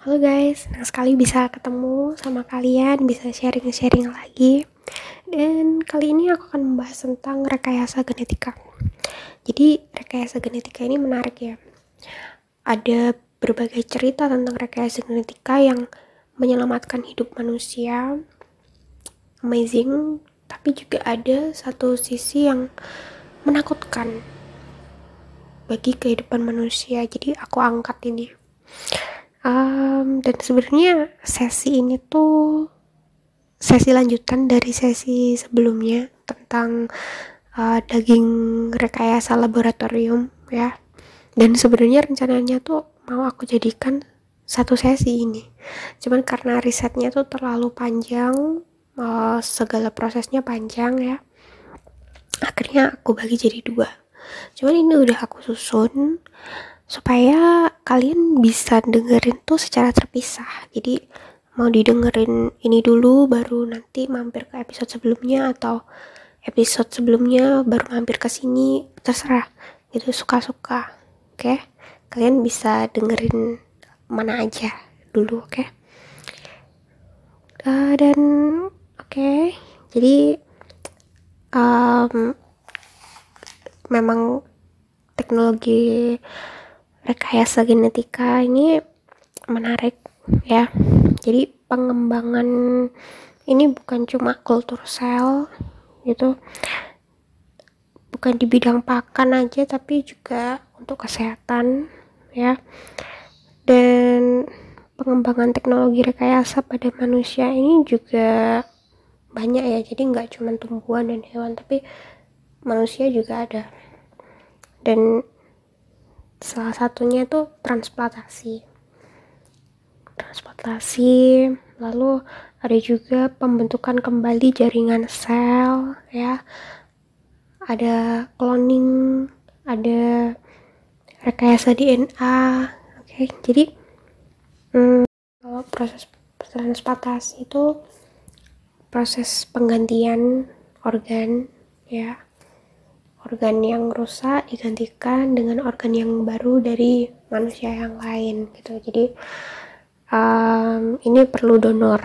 Halo guys, senang sekali bisa ketemu sama kalian, bisa sharing-sharing lagi. Dan kali ini aku akan membahas tentang rekayasa genetika. Jadi, rekayasa genetika ini menarik ya. Ada berbagai cerita tentang rekayasa genetika yang menyelamatkan hidup manusia. Amazing, tapi juga ada satu sisi yang menakutkan bagi kehidupan manusia. Jadi aku angkat ini um, dan sebenarnya sesi ini tuh sesi lanjutan dari sesi sebelumnya tentang uh, daging rekayasa laboratorium ya. Dan sebenarnya rencananya tuh mau aku jadikan satu sesi ini. Cuman karena risetnya tuh terlalu panjang uh, segala prosesnya panjang ya. Akhirnya aku bagi jadi dua. Cuman ini udah aku susun supaya kalian bisa dengerin tuh secara terpisah jadi mau didengerin ini dulu baru nanti mampir ke episode sebelumnya atau episode sebelumnya baru mampir ke sini terserah itu suka-suka oke okay? kalian bisa dengerin mana aja dulu oke okay? uh, dan oke okay, jadi um, memang teknologi rekayasa genetika ini menarik ya. Jadi pengembangan ini bukan cuma kultur sel gitu. Bukan di bidang pakan aja tapi juga untuk kesehatan ya. Dan pengembangan teknologi rekayasa pada manusia ini juga banyak ya. Jadi nggak cuma tumbuhan dan hewan tapi manusia juga ada. Dan salah satunya itu transplantasi. Transplantasi lalu ada juga pembentukan kembali jaringan sel ya. Ada cloning ada rekayasa DNA oke. Okay, jadi hmm, kalau proses transplantasi itu proses penggantian organ ya organ yang rusak digantikan dengan organ yang baru dari manusia yang lain gitu. Jadi um, ini perlu donor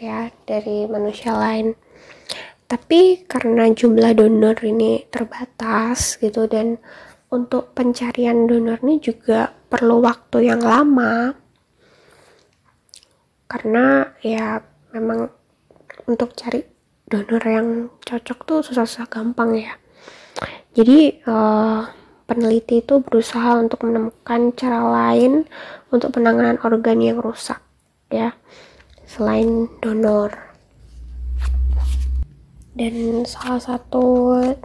ya dari manusia lain. Tapi karena jumlah donor ini terbatas gitu dan untuk pencarian donor ini juga perlu waktu yang lama. Karena ya memang untuk cari donor yang cocok tuh susah-susah gampang ya jadi uh, peneliti itu berusaha untuk menemukan cara lain untuk penanganan organ yang rusak ya selain donor dan salah satunya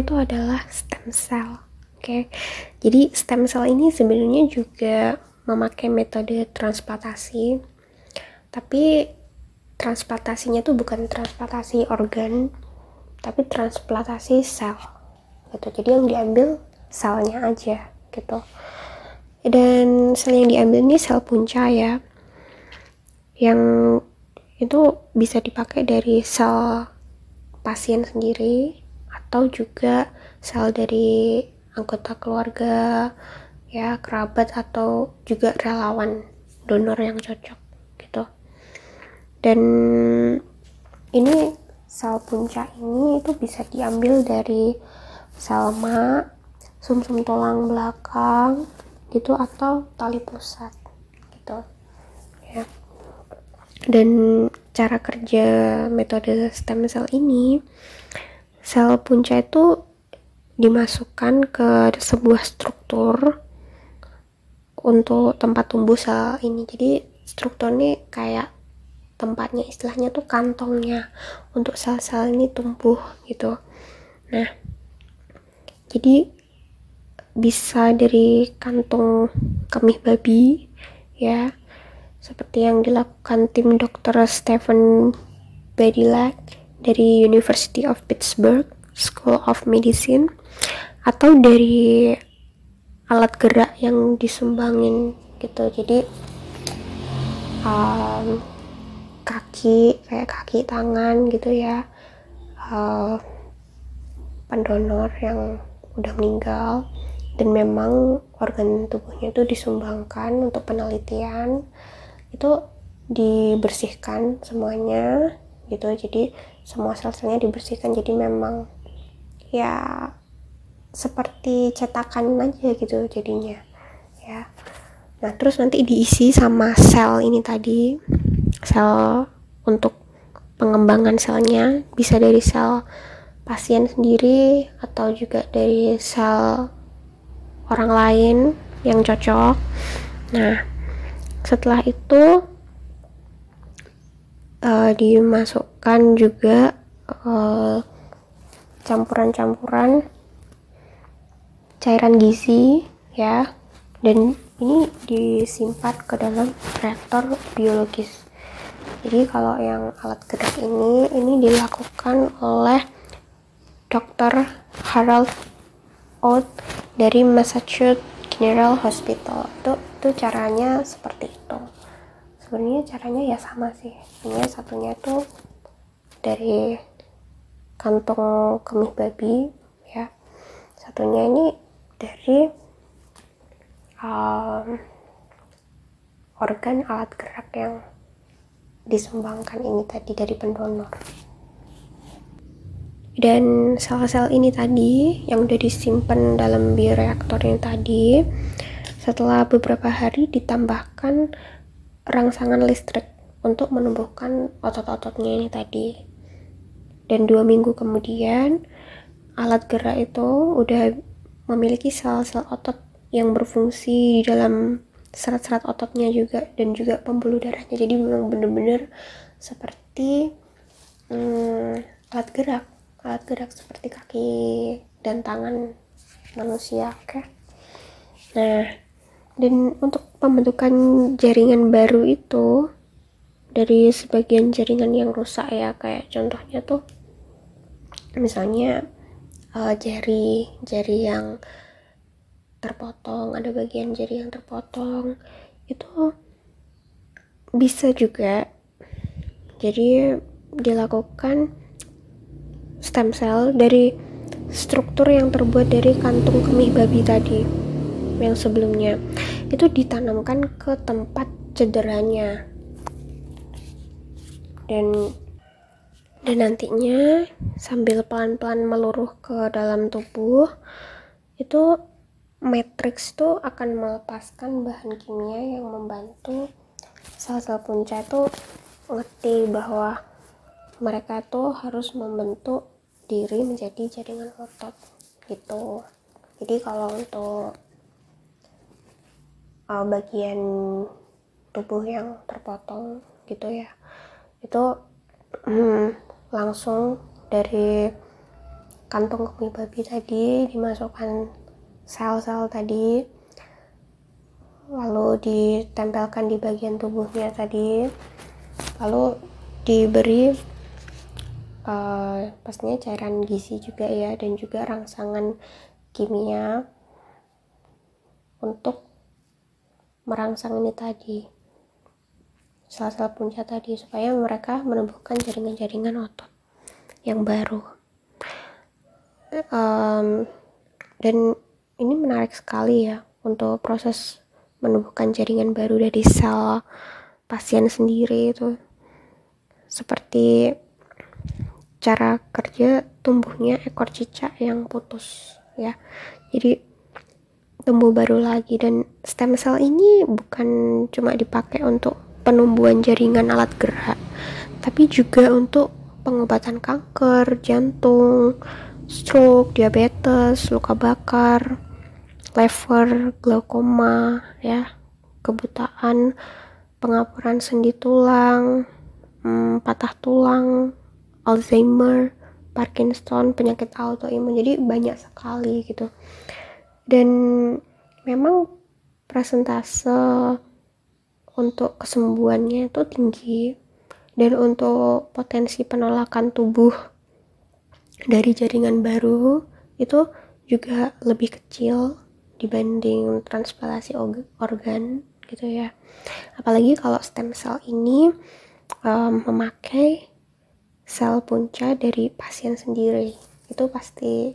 itu adalah stem cell oke okay? jadi stem cell ini sebenarnya juga memakai metode transplantasi tapi transplantasinya tuh bukan transplantasi organ tapi transplantasi sel. Gitu. Jadi yang diambil selnya aja gitu. Dan sel yang diambil ini sel punca ya. Yang itu bisa dipakai dari sel pasien sendiri atau juga sel dari anggota keluarga ya kerabat atau juga relawan donor yang cocok gitu. Dan ini sel punca ini itu bisa diambil dari sel mak, sumsum tulang belakang gitu atau tali pusat gitu ya. Dan cara kerja metode stem cell ini sel punca itu dimasukkan ke sebuah struktur untuk tempat tumbuh sel ini. Jadi struktur ini kayak tempatnya istilahnya tuh kantongnya untuk sel-sel ini tumbuh gitu. Nah jadi bisa dari kantong kemih babi ya seperti yang dilakukan tim dokter Stephen Badilak dari University of Pittsburgh School of Medicine atau dari alat gerak yang disumbangin gitu. Jadi um, kaki kayak kaki tangan gitu ya. Uh, pendonor yang udah meninggal. Dan memang organ tubuhnya itu disumbangkan untuk penelitian. Itu dibersihkan semuanya gitu. Jadi semua sel-selnya dibersihkan. Jadi memang ya seperti cetakan aja gitu jadinya ya. Nah terus nanti diisi sama sel ini tadi sel untuk pengembangan selnya bisa dari sel pasien sendiri atau juga dari sel orang lain yang cocok. Nah setelah itu uh, dimasukkan juga campuran campuran-campuran cairan gizi ya. Dan ini disimpan ke dalam reaktor biologis jadi kalau yang alat gerak ini ini dilakukan oleh Dr. Harold Oates dari Massachusetts General Hospital. Itu itu caranya seperti itu. Sebenarnya caranya ya sama sih. Ini satunya itu dari kantong kemih babi ya. Satunya ini dari um, organ alat gerak yang disumbangkan ini tadi dari pendonor. Dan sel-sel ini tadi yang udah disimpan dalam bioreaktor yang tadi setelah beberapa hari ditambahkan rangsangan listrik untuk menumbuhkan otot-ototnya ini tadi. Dan dua minggu kemudian alat gerak itu udah memiliki sel-sel otot yang berfungsi di dalam serat-serat ototnya juga dan juga pembuluh darahnya jadi memang bener-bener seperti hmm, alat gerak alat gerak seperti kaki dan tangan manusia oke okay? nah dan untuk pembentukan jaringan baru itu dari sebagian jaringan yang rusak ya kayak contohnya tuh misalnya uh, jari jari yang terpotong ada bagian jari yang terpotong. Itu bisa juga jadi dilakukan stem cell dari struktur yang terbuat dari kantung kemih babi tadi yang sebelumnya. Itu ditanamkan ke tempat cederanya. Dan dan nantinya sambil pelan-pelan meluruh ke dalam tubuh itu matrix itu akan melepaskan bahan kimia yang membantu sel-sel punca itu ngerti bahwa mereka tuh harus membentuk diri menjadi jaringan otot gitu. Jadi kalau untuk uh, bagian tubuh yang terpotong gitu ya itu hmm, langsung dari kantong kemih babi tadi dimasukkan sel-sel tadi lalu ditempelkan di bagian tubuhnya tadi lalu diberi uh, pastinya cairan gizi juga ya dan juga rangsangan kimia untuk merangsang ini tadi sel-sel punca tadi supaya mereka menumbuhkan jaringan-jaringan otot yang baru. Um, dan ini menarik sekali ya untuk proses menumbuhkan jaringan baru dari sel pasien sendiri itu. Seperti cara kerja tumbuhnya ekor cicak yang putus ya. Jadi tumbuh baru lagi. Dan stem cell ini bukan cuma dipakai untuk penumbuhan jaringan alat gerak tapi juga untuk pengobatan kanker jantung stroke diabetes luka bakar lever glaukoma ya kebutaan pengapuran sendi tulang hmm, patah tulang Alzheimer, Parkinson, penyakit autoimun. Jadi banyak sekali gitu. Dan memang presentase untuk kesembuhannya itu tinggi dan untuk potensi penolakan tubuh dari jaringan baru itu juga lebih kecil dibanding transplantasi organ gitu ya. Apalagi kalau stem cell ini um, memakai sel punca dari pasien sendiri. Itu pasti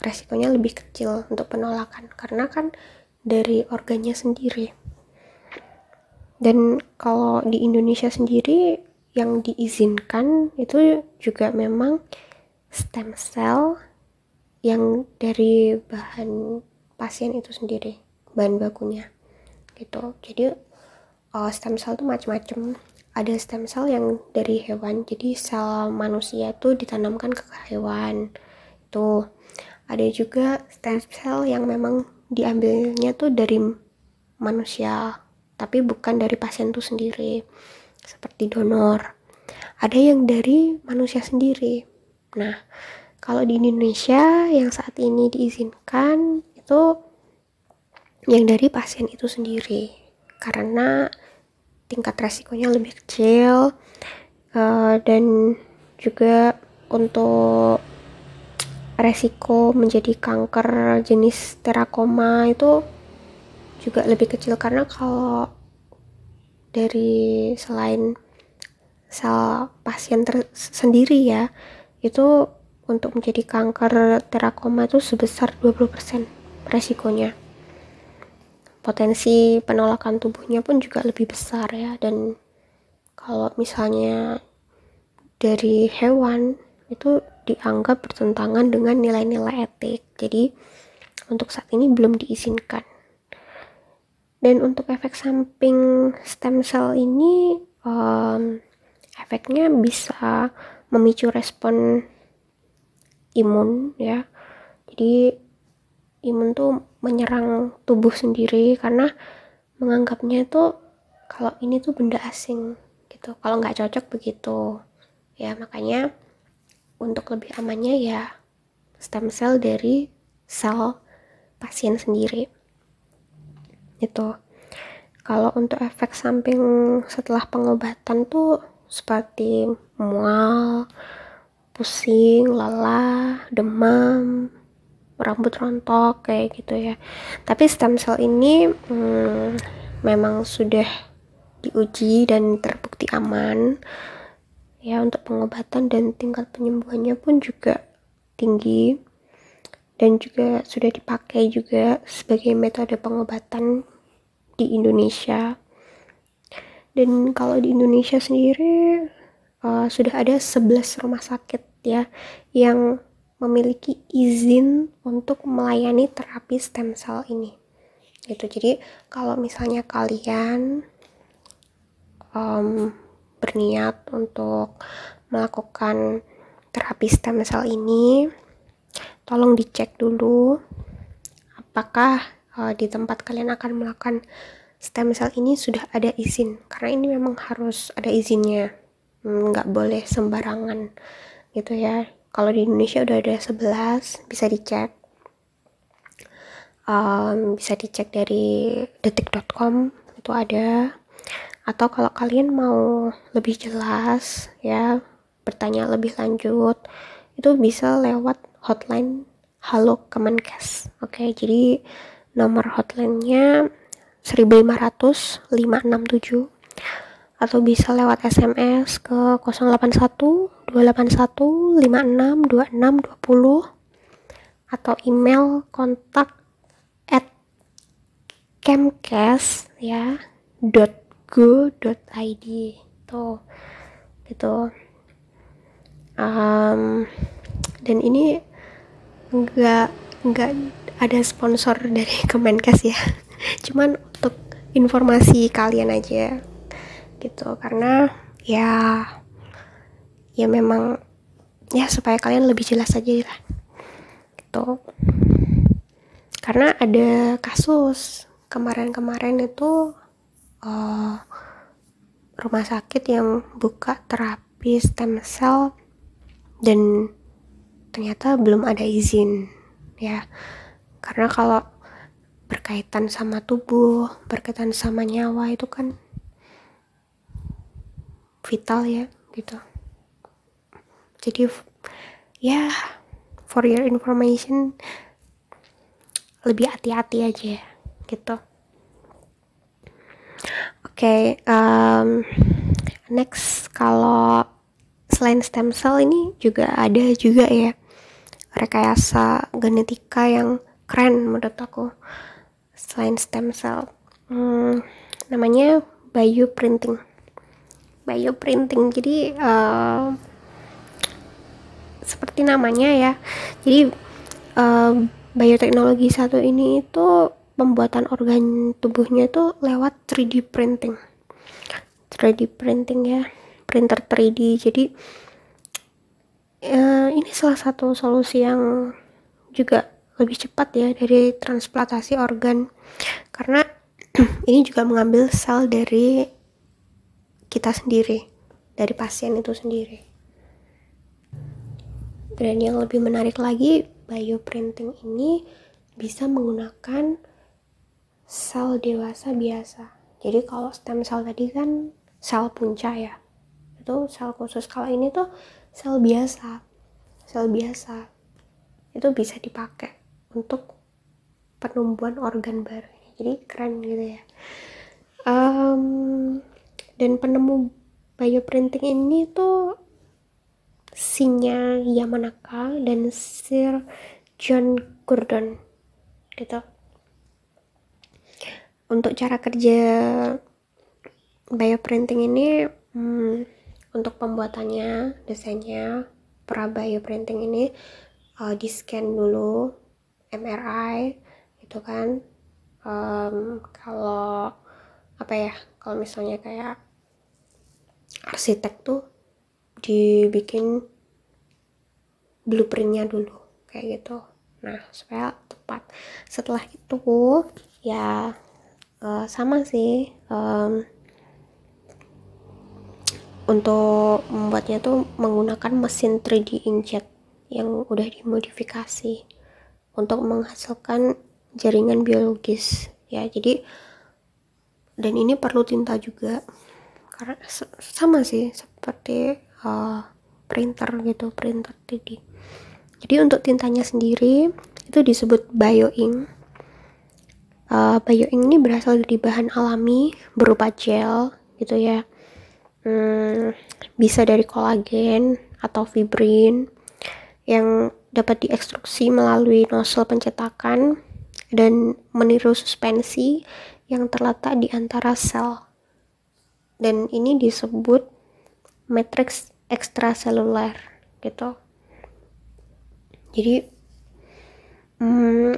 resikonya lebih kecil untuk penolakan karena kan dari organnya sendiri. Dan kalau di Indonesia sendiri yang diizinkan itu juga memang stem cell yang dari bahan pasien itu sendiri bahan bakunya gitu. Jadi uh, stem cell itu macam-macam ada stem cell yang dari hewan jadi sel manusia itu ditanamkan ke hewan itu. Ada juga stem cell yang memang diambilnya tuh dari manusia tapi bukan dari pasien itu sendiri seperti donor. Ada yang dari manusia sendiri. Nah kalau di Indonesia yang saat ini diizinkan itu yang dari pasien itu sendiri. Karena tingkat resikonya lebih kecil uh, dan juga untuk resiko menjadi kanker jenis terakoma itu juga lebih kecil. Karena kalau dari selain sel pasien sendiri ya itu untuk menjadi kanker terakoma itu sebesar 20% resikonya. Potensi penolakan tubuhnya pun juga lebih besar ya dan kalau misalnya dari hewan itu dianggap bertentangan dengan nilai-nilai etik. Jadi untuk saat ini belum diizinkan. Dan untuk efek samping stem cell ini um, efeknya bisa memicu respon imun ya. Jadi imun tuh menyerang tubuh sendiri karena menganggapnya itu kalau ini tuh benda asing gitu. Kalau nggak cocok begitu. Ya makanya untuk lebih amannya ya stem cell dari sel pasien sendiri. Itu kalau untuk efek samping setelah pengobatan tuh seperti mual pusing lelah demam rambut rontok kayak gitu ya. Tapi stem cell ini hmm, memang sudah diuji dan terbukti aman. Ya untuk pengobatan dan tingkat penyembuhannya pun juga tinggi. Dan juga sudah dipakai juga sebagai metode pengobatan di Indonesia. Dan kalau di Indonesia sendiri uh, sudah ada 11 rumah sakit ya yang memiliki izin untuk melayani terapi stem cell ini. Gitu. Jadi kalau misalnya kalian um, berniat untuk melakukan terapi stem cell ini tolong dicek dulu apakah uh, di tempat kalian akan melakukan stem cell ini sudah ada izin. Karena ini memang harus ada izinnya. Hmm, nggak boleh sembarangan. Gitu ya kalau di Indonesia udah ada 11 bisa dicek. Um, bisa dicek dari detik.com itu ada. Atau kalau kalian mau lebih jelas ya bertanya lebih lanjut itu bisa lewat hotline Halo Kemenkes oke? Jadi nomor hotline-nya 1500 567 atau bisa lewat SMS ke 081 281 56 26 20 atau email kontak at kemkes ya dot go dot id tuh gitu. Um, dan ini enggak enggak ada sponsor dari Kemenkes ya. Cuman untuk informasi kalian aja gitu. Karena ya ya memang ya supaya kalian lebih jelas aja lah gitu. Karena ada kasus kemarin-kemarin itu uh, rumah sakit yang buka terapi stem cell dan ternyata belum ada izin ya. Karena kalau berkaitan sama tubuh berkaitan sama nyawa itu kan vital ya gitu. Jadi ya for your information lebih hati-hati aja gitu. Oke okay, um, next kalau selain stem cell ini juga ada juga ya rekayasa genetika yang keren menurut aku selain stem cell. Hmm, namanya bioprinting bioprinting. Jadi uh, seperti namanya ya. Jadi uh, bioteknologi satu ini itu pembuatan organ tubuhnya itu lewat 3D printing. 3D printing ya. Printer 3D jadi uh, ini salah satu solusi yang juga lebih cepat ya dari transplantasi organ. Karena ini juga mengambil sel dari kita sendiri dari pasien itu sendiri. Dan yang lebih menarik lagi bioprinting ini bisa menggunakan sel dewasa biasa. Jadi kalau stem cell tadi kan sel punca ya. Itu sel khusus. Kalau ini tuh sel biasa sel biasa. Itu bisa dipakai untuk penumbuhan organ baru. Jadi keren gitu ya. Um, dan penemu bioprinting ini tuh Sinya Yamanaka dan Sir John Gordon gitu. Untuk cara kerja bioprinting ini hmm, untuk pembuatannya desainnya pra bioprinting ini uh, di scan dulu MRI itu kan. Um, kalau apa ya kalau misalnya kayak arsitek tuh dibikin blueprintnya dulu kayak gitu. Nah supaya tepat. Setelah itu ya uh, sama sih um, untuk membuatnya tuh menggunakan mesin 3D inkjet yang udah dimodifikasi untuk menghasilkan jaringan biologis. Ya jadi dan ini perlu tinta juga karena sama sih seperti uh, printer gitu printer 3D jadi untuk tintanya sendiri itu disebut bioink. Uh, bioink ini berasal dari bahan alami berupa gel gitu ya. Hmm, bisa dari kolagen atau fibrin yang dapat diekstruksi melalui nozzle pencetakan dan meniru suspensi yang terletak di antara sel dan ini disebut matrix ekstraseluler gitu. Jadi hmm,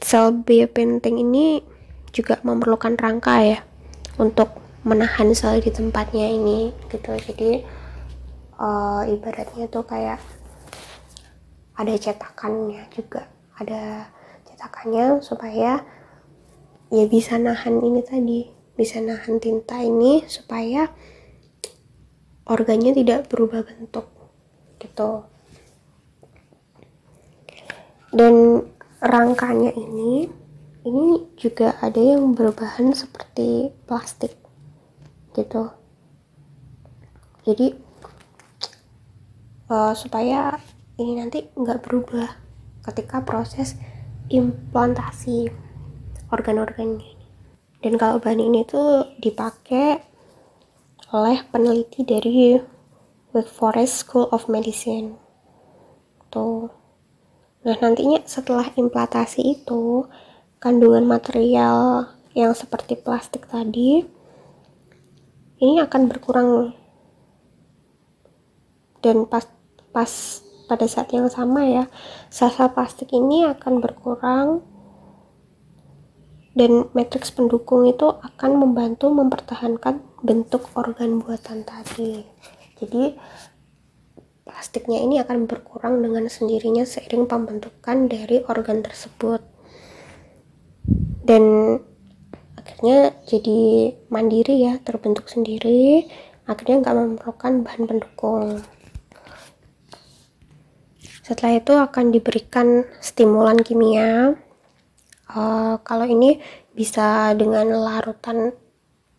sel biopenting ini juga memerlukan rangka ya untuk menahan sel di tempatnya ini gitu. Jadi uh, ibaratnya tuh kayak ada cetakannya juga ada cetakannya supaya ya bisa nahan ini tadi bisa nahan tinta ini supaya organnya tidak berubah bentuk gitu. Dan rangkanya ini ini juga ada yang berbahan seperti plastik gitu. Jadi uh, supaya ini nanti nggak berubah ketika proses implantasi organ-organnya dan kalau bahan ini tuh dipakai oleh peneliti dari Wake Forest School of Medicine. Tuh. Nah nantinya setelah implantasi itu kandungan material yang seperti plastik tadi ini akan berkurang. Dan pas pas pada saat yang sama ya sel-sel plastik ini akan berkurang dan matriks pendukung itu akan membantu mempertahankan bentuk organ buatan tadi. Jadi plastiknya ini akan berkurang dengan sendirinya seiring pembentukan dari organ tersebut. Dan akhirnya jadi mandiri ya terbentuk sendiri. Akhirnya nggak memerlukan bahan pendukung. Setelah itu akan diberikan stimulan kimia uh, kalau ini bisa dengan larutan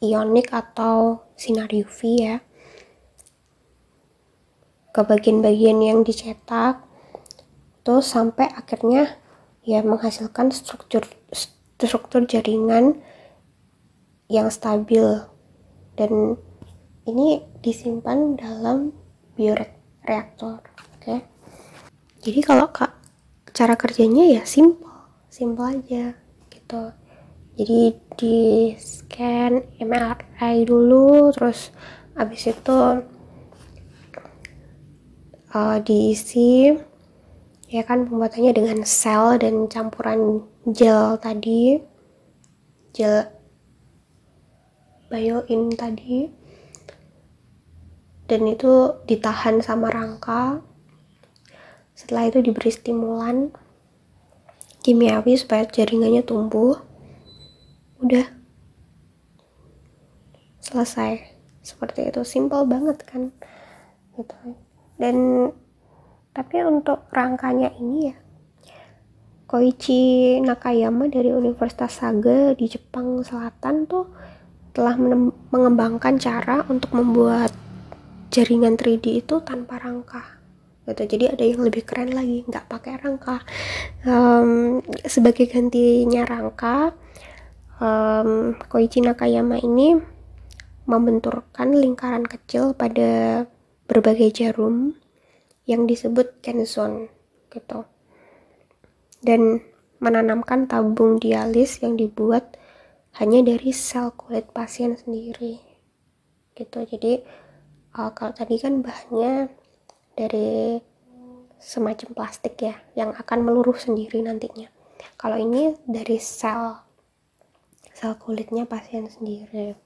ionik atau sinar UV ya. Ke bagian-bagian yang dicetak. Terus sampai akhirnya ya menghasilkan struktur struktur jaringan yang stabil. Dan ini disimpan dalam bioreaktor oke? Okay? jadi kalau kak cara kerjanya ya simple simple aja gitu. Jadi di scan MRI dulu terus habis itu uh, diisi ya kan pembuatannya dengan sel dan campuran gel tadi gel bioin tadi. Dan itu ditahan sama rangka. Setelah itu diberi stimulan kimiawi supaya jaringannya tumbuh. Udah. Selesai. Seperti itu. Simple banget kan? Gitu. Dan tapi untuk rangkanya ini ya Koichi Nakayama dari Universitas Saga di Jepang Selatan tuh telah mengembangkan cara untuk membuat jaringan 3D itu tanpa rangka gitu. Jadi ada yang lebih keren lagi nggak pakai rangka. Um, sebagai gantinya rangka um, Koichi Nakayama ini membenturkan lingkaran kecil pada berbagai jarum yang disebut Kenzone gitu. Dan menanamkan tabung dialis yang dibuat hanya dari sel kulit pasien sendiri gitu. Jadi uh, kalau tadi kan bahannya dari semacam plastik ya yang akan meluruh sendiri nantinya. Kalau ini dari sel sel kulitnya pasien sendiri.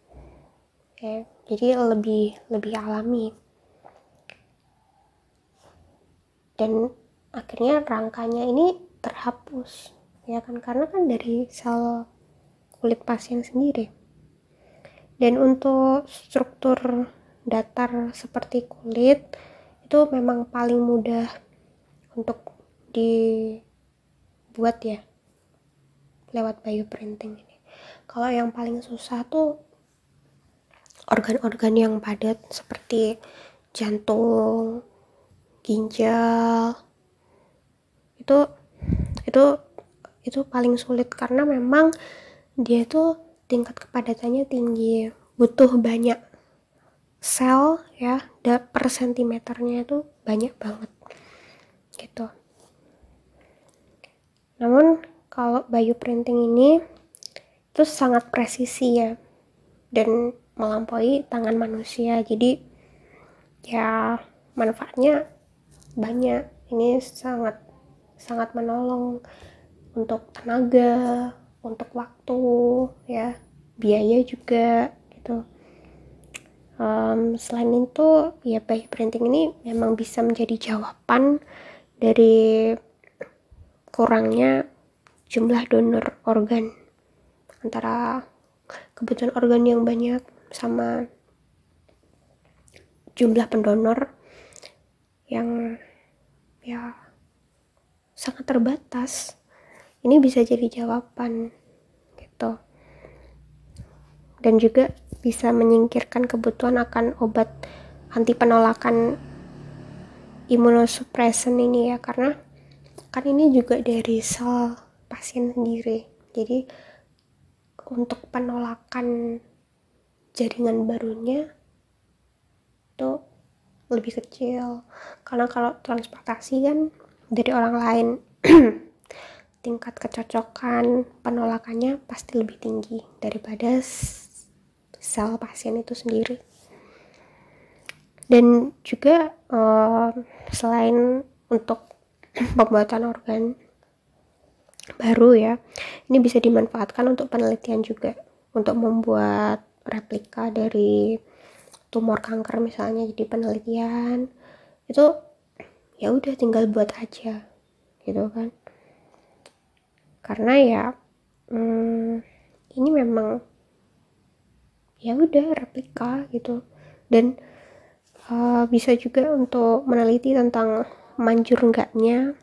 Oke jadi lebih lebih alami. Dan akhirnya rangkanya ini terhapus ya kan? Karena kan dari sel kulit pasien sendiri. Dan untuk struktur datar seperti kulit itu memang paling mudah untuk dibuat ya lewat bioprinting ini. Kalau yang paling susah tuh organ-organ yang padat seperti jantung ginjal itu itu itu paling sulit karena memang dia tuh tingkat kepadatannya tinggi butuh banyak sel ya per sentimeternya itu banyak banget gitu. Namun kalau bioprinting ini itu sangat presisi ya dan melampaui tangan manusia. Jadi ya manfaatnya banyak. Ini sangat sangat menolong untuk tenaga untuk waktu ya biaya juga gitu um, selain itu ya bayi printing ini memang bisa menjadi jawaban dari kurangnya jumlah donor organ antara kebutuhan organ yang banyak sama jumlah pendonor yang ya sangat terbatas. Ini bisa jadi jawaban gitu dan juga bisa menyingkirkan kebutuhan akan obat anti penolakan imunosupresan ini ya karena kan ini juga dari sel pasien sendiri. Jadi untuk penolakan jaringan barunya itu lebih kecil. Karena kalau transportasi kan dari orang lain tingkat kecocokan penolakannya pasti lebih tinggi daripada sel pasien itu sendiri. Dan juga uh, selain untuk pembuatan organ baru ya ini bisa dimanfaatkan untuk penelitian juga untuk membuat replika dari tumor kanker misalnya jadi penelitian. Itu ya udah tinggal buat aja gitu kan. Karena ya hmm, ini memang ya udah replika gitu. Dan uh, bisa juga untuk meneliti tentang manjur enggaknya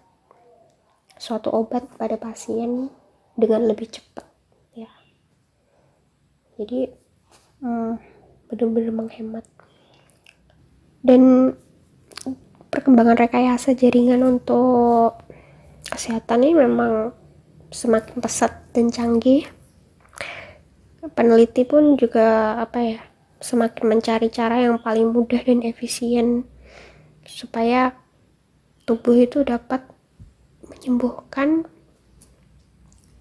suatu obat pada pasien dengan lebih cepat ya. Jadi hmm, benar-benar menghemat. Dan perkembangan rekayasa jaringan untuk kesehatan ini memang semakin pesat dan canggih peneliti pun juga apa ya semakin mencari cara yang paling mudah dan efisien supaya tubuh itu dapat menyembuhkan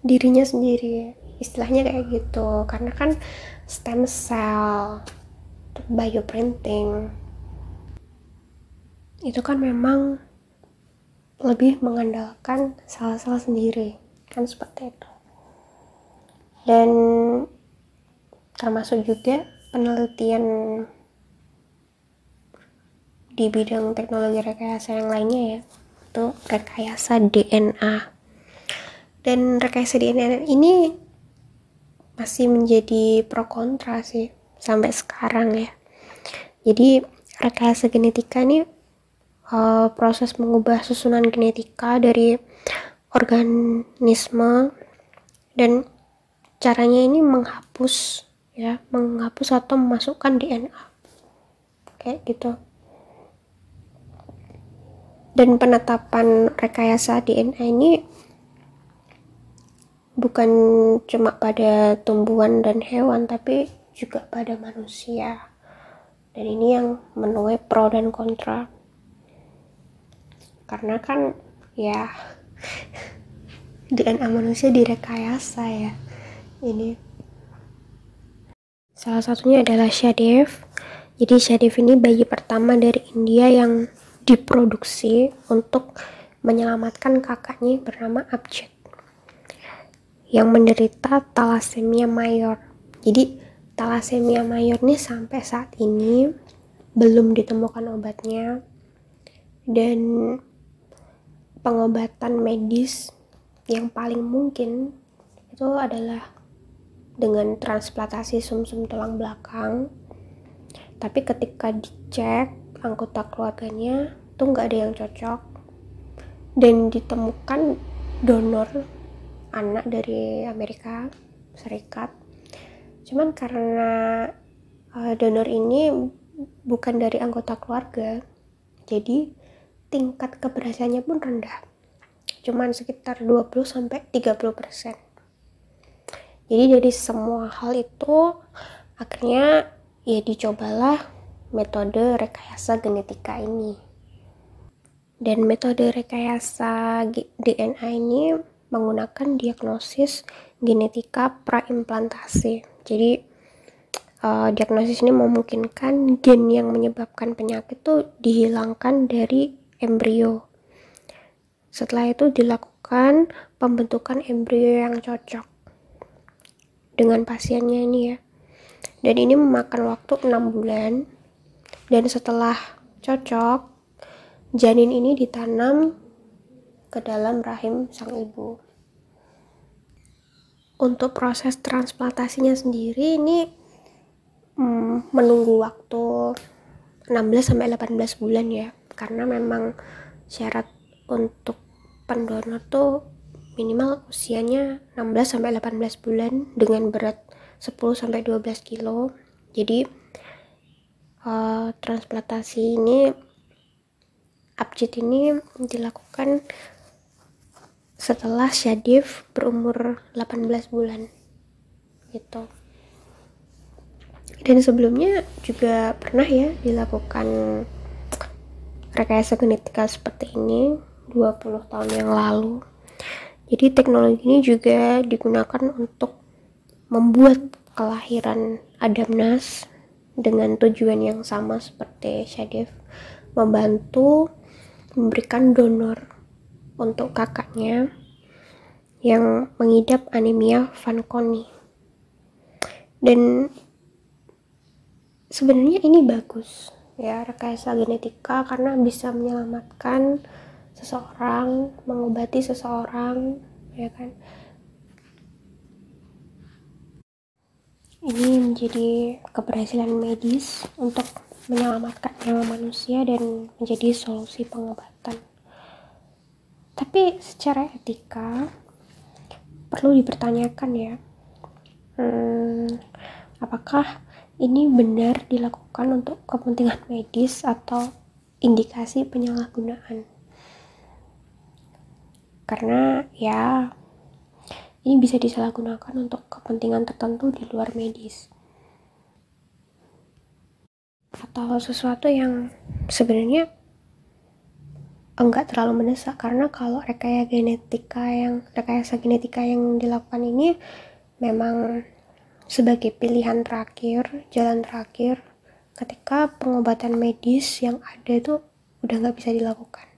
dirinya sendiri. Istilahnya kayak gitu karena kan stem cell bioprinting itu kan memang lebih mengandalkan sel-sel sendiri kan seperti itu. Dan termasuk juga penelitian di bidang teknologi rekayasa yang lainnya ya itu rekayasa DNA dan rekayasa DNA ini masih menjadi pro kontra sih sampai sekarang ya. Jadi rekayasa genetika ini uh, proses mengubah susunan genetika dari organisme dan caranya ini menghapus ya menghapus atau memasukkan DNA kayak gitu. Dan penetapan rekayasa DNA ini bukan cuma pada tumbuhan dan hewan tapi juga pada manusia. Dan ini yang menuai pro dan kontra. Karena kan ya DNA manusia direkayasa ya. Ini salah satunya adalah Shadev jadi Shadev ini bayi pertama dari India yang diproduksi untuk menyelamatkan kakaknya bernama Abjad yang menderita talasemia mayor. Jadi talasemia mayor ini sampai saat ini belum ditemukan obatnya dan pengobatan medis yang paling mungkin itu adalah dengan transplantasi sumsum -sum tulang belakang. Tapi ketika dicek anggota keluarganya tuh nggak ada yang cocok. Dan ditemukan donor anak dari Amerika Serikat. Cuman karena uh, donor ini bukan dari anggota keluarga jadi tingkat keberhasilannya pun rendah. Cuman sekitar 20 sampai 30 persen jadi dari semua hal itu akhirnya ya dicobalah metode rekayasa genetika ini. Dan metode rekayasa DNA ini menggunakan diagnosis genetika praimplantasi. Jadi uh, diagnosis ini memungkinkan gen yang menyebabkan penyakit itu dihilangkan dari embrio. Setelah itu dilakukan pembentukan embrio yang cocok dengan pasiennya ini ya. Dan ini memakan waktu 6 bulan. Dan setelah cocok janin ini ditanam ke dalam rahim sang ibu. Untuk proses transplantasinya sendiri ini hmm, menunggu waktu 16 sampai 18 bulan ya. Karena memang syarat untuk pendonor tuh minimal usianya 16 sampai 18 bulan dengan berat 10 sampai 12 kilo. Jadi uh, transplantasi ini abjad ini dilakukan setelah Syadif berumur 18 bulan gitu. Dan sebelumnya juga pernah ya dilakukan rekayasa genetika seperti ini 20 tahun yang lalu jadi teknologi ini juga digunakan untuk membuat kelahiran Adam Nas dengan tujuan yang sama seperti Syadif membantu memberikan donor untuk kakaknya yang mengidap anemia Fanconi dan sebenarnya ini bagus ya rekayasa genetika karena bisa menyelamatkan seseorang mengobati seseorang ya kan ini menjadi keberhasilan medis untuk menyelamatkan nyawa manusia dan menjadi solusi pengobatan. Tapi secara etika perlu dipertanyakan ya, hmm, apakah ini benar dilakukan untuk kepentingan medis atau indikasi penyalahgunaan? Karena ya ini bisa disalahgunakan untuk kepentingan tertentu di luar medis. Atau sesuatu yang sebenarnya enggak terlalu mendesak karena kalau rekayasa genetika yang rekayasa genetika yang dilakukan ini memang sebagai pilihan terakhir, jalan terakhir ketika pengobatan medis yang ada itu udah nggak bisa dilakukan.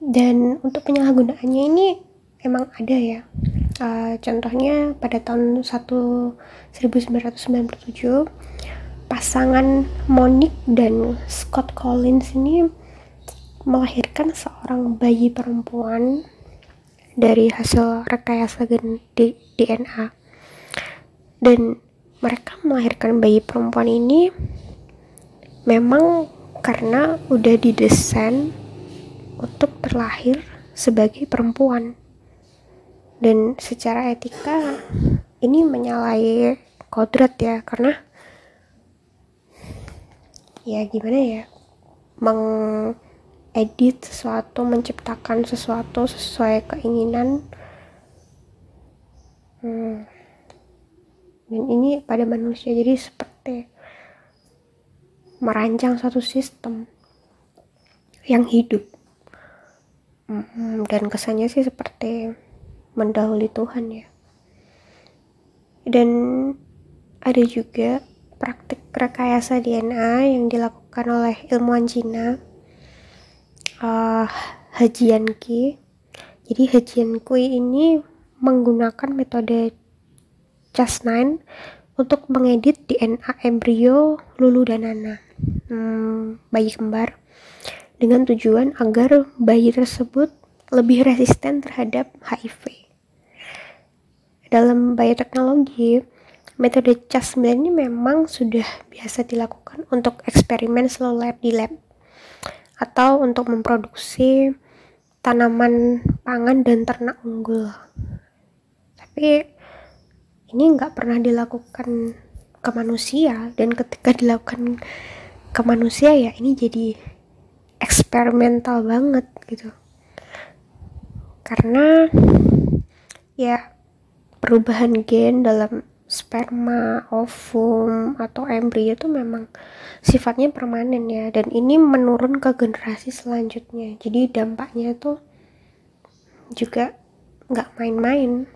Dan untuk penyalahgunaannya ini emang ada ya. Uh, contohnya pada tahun 1, 1997 pasangan Monique dan Scott Collins ini melahirkan seorang bayi perempuan dari hasil rekayasa gen DNA dan mereka melahirkan bayi perempuan ini memang karena udah didesain untuk terlahir sebagai perempuan. Dan secara etika ini menyalahi kodrat ya karena ya gimana ya meng edit sesuatu menciptakan sesuatu sesuai keinginan. Hmm. dan ini pada manusia jadi seperti merancang satu sistem yang hidup dan kesannya sih seperti mendahului Tuhan ya. Dan ada juga praktik rekayasa DNA yang dilakukan oleh ilmuwan Cina. Uh, Hajian Ki. Jadi Hajian Kui ini menggunakan metode Cas9 untuk mengedit DNA embrio Lulu dan Nana, hmm, bayi kembar, dengan tujuan agar bayi tersebut lebih resisten terhadap HIV. Dalam bioteknologi, metode Cas9 ini memang sudah biasa dilakukan untuk eksperimen slow lab di lab atau untuk memproduksi tanaman pangan dan ternak unggul. Tapi ini nggak pernah dilakukan ke manusia dan ketika dilakukan ke manusia ya ini jadi eksperimental banget gitu. Karena ya perubahan gen dalam sperma, ovum, atau embrio itu memang sifatnya permanen ya. Dan ini menurun ke generasi selanjutnya. Jadi dampaknya itu juga nggak main-main.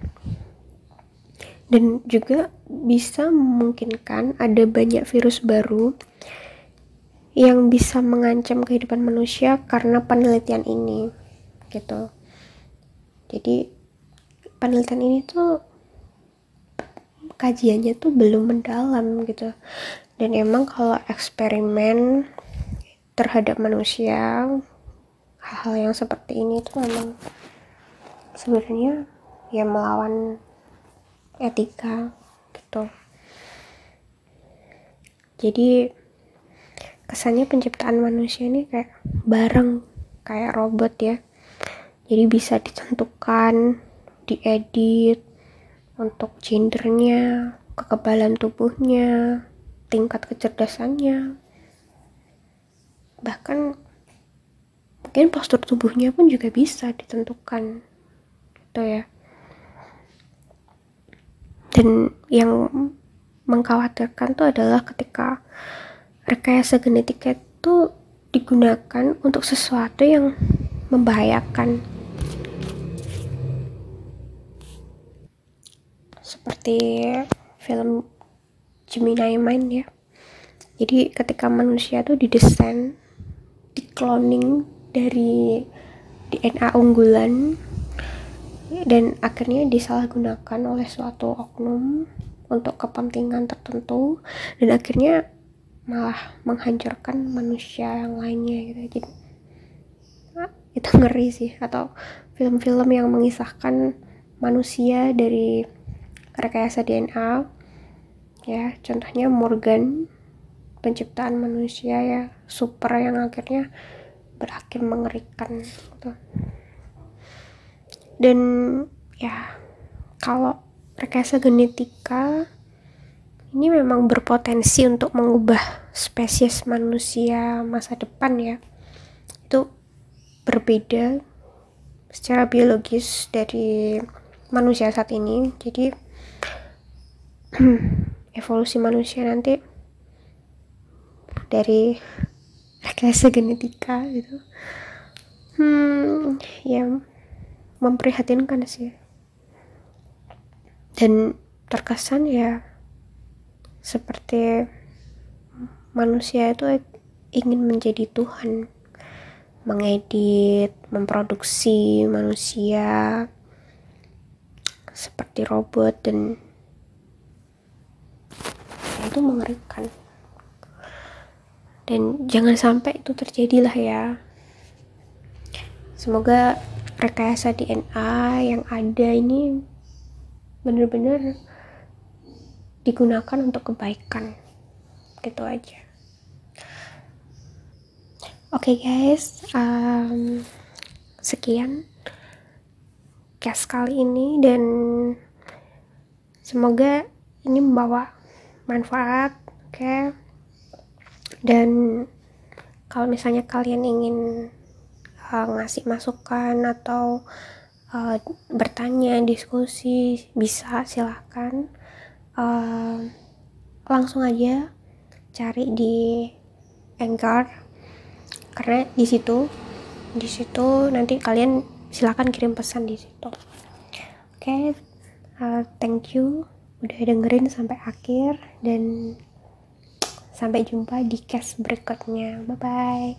Dan juga bisa memungkinkan ada banyak virus baru yang bisa mengancam kehidupan manusia karena penelitian ini gitu. Jadi penelitian ini tuh kajiannya tuh belum mendalam gitu. Dan emang kalau eksperimen terhadap manusia hal-hal yang seperti ini tuh memang sebenarnya ya melawan etika gitu. Jadi kesannya penciptaan manusia ini kayak bareng kayak robot ya. Jadi bisa ditentukan diedit untuk gendernya, kekebalan tubuhnya, tingkat kecerdasannya, bahkan mungkin postur tubuhnya pun juga bisa ditentukan gitu ya. Dan yang mengkhawatirkan tuh adalah ketika rekayasa genetika itu digunakan untuk sesuatu yang membahayakan. Seperti film Gemini Mind ya. Jadi ketika manusia tuh didesain di cloning dari DNA unggulan dan akhirnya disalahgunakan oleh suatu oknum untuk kepentingan tertentu dan akhirnya malah menghancurkan manusia yang lainnya gitu. Jadi itu ngeri sih. Atau film-film yang mengisahkan manusia dari rekayasa DNA ya contohnya Morgan penciptaan manusia ya super yang akhirnya berakhir mengerikan gitu. dan ya kalau rekayasa genetika ini memang berpotensi untuk mengubah spesies manusia masa depan ya. Itu berbeda secara biologis dari manusia saat ini. Jadi evolusi manusia nanti dari rekayasa genetika gitu. Hmm ya memprihatinkan sih. Dan terkesan ya seperti manusia itu ingin menjadi Tuhan. Mengedit, memproduksi manusia seperti robot dan itu mengerikan. Dan jangan sampai itu terjadilah ya. Semoga rekayasa DNA yang ada ini benar-benar digunakan untuk kebaikan gitu aja Oke okay guys, um, sekian cast kali ini dan semoga ini membawa manfaat, oke? Okay? Dan kalau misalnya kalian ingin uh, ngasih masukan atau uh, bertanya, diskusi, bisa silahkan um, langsung aja cari di Anchor karena di situ di situ nanti kalian silahkan kirim pesan di situ. Oke, okay, uh, thank you udah dengerin sampai akhir dan sampai jumpa di cast berikutnya. Bye bye.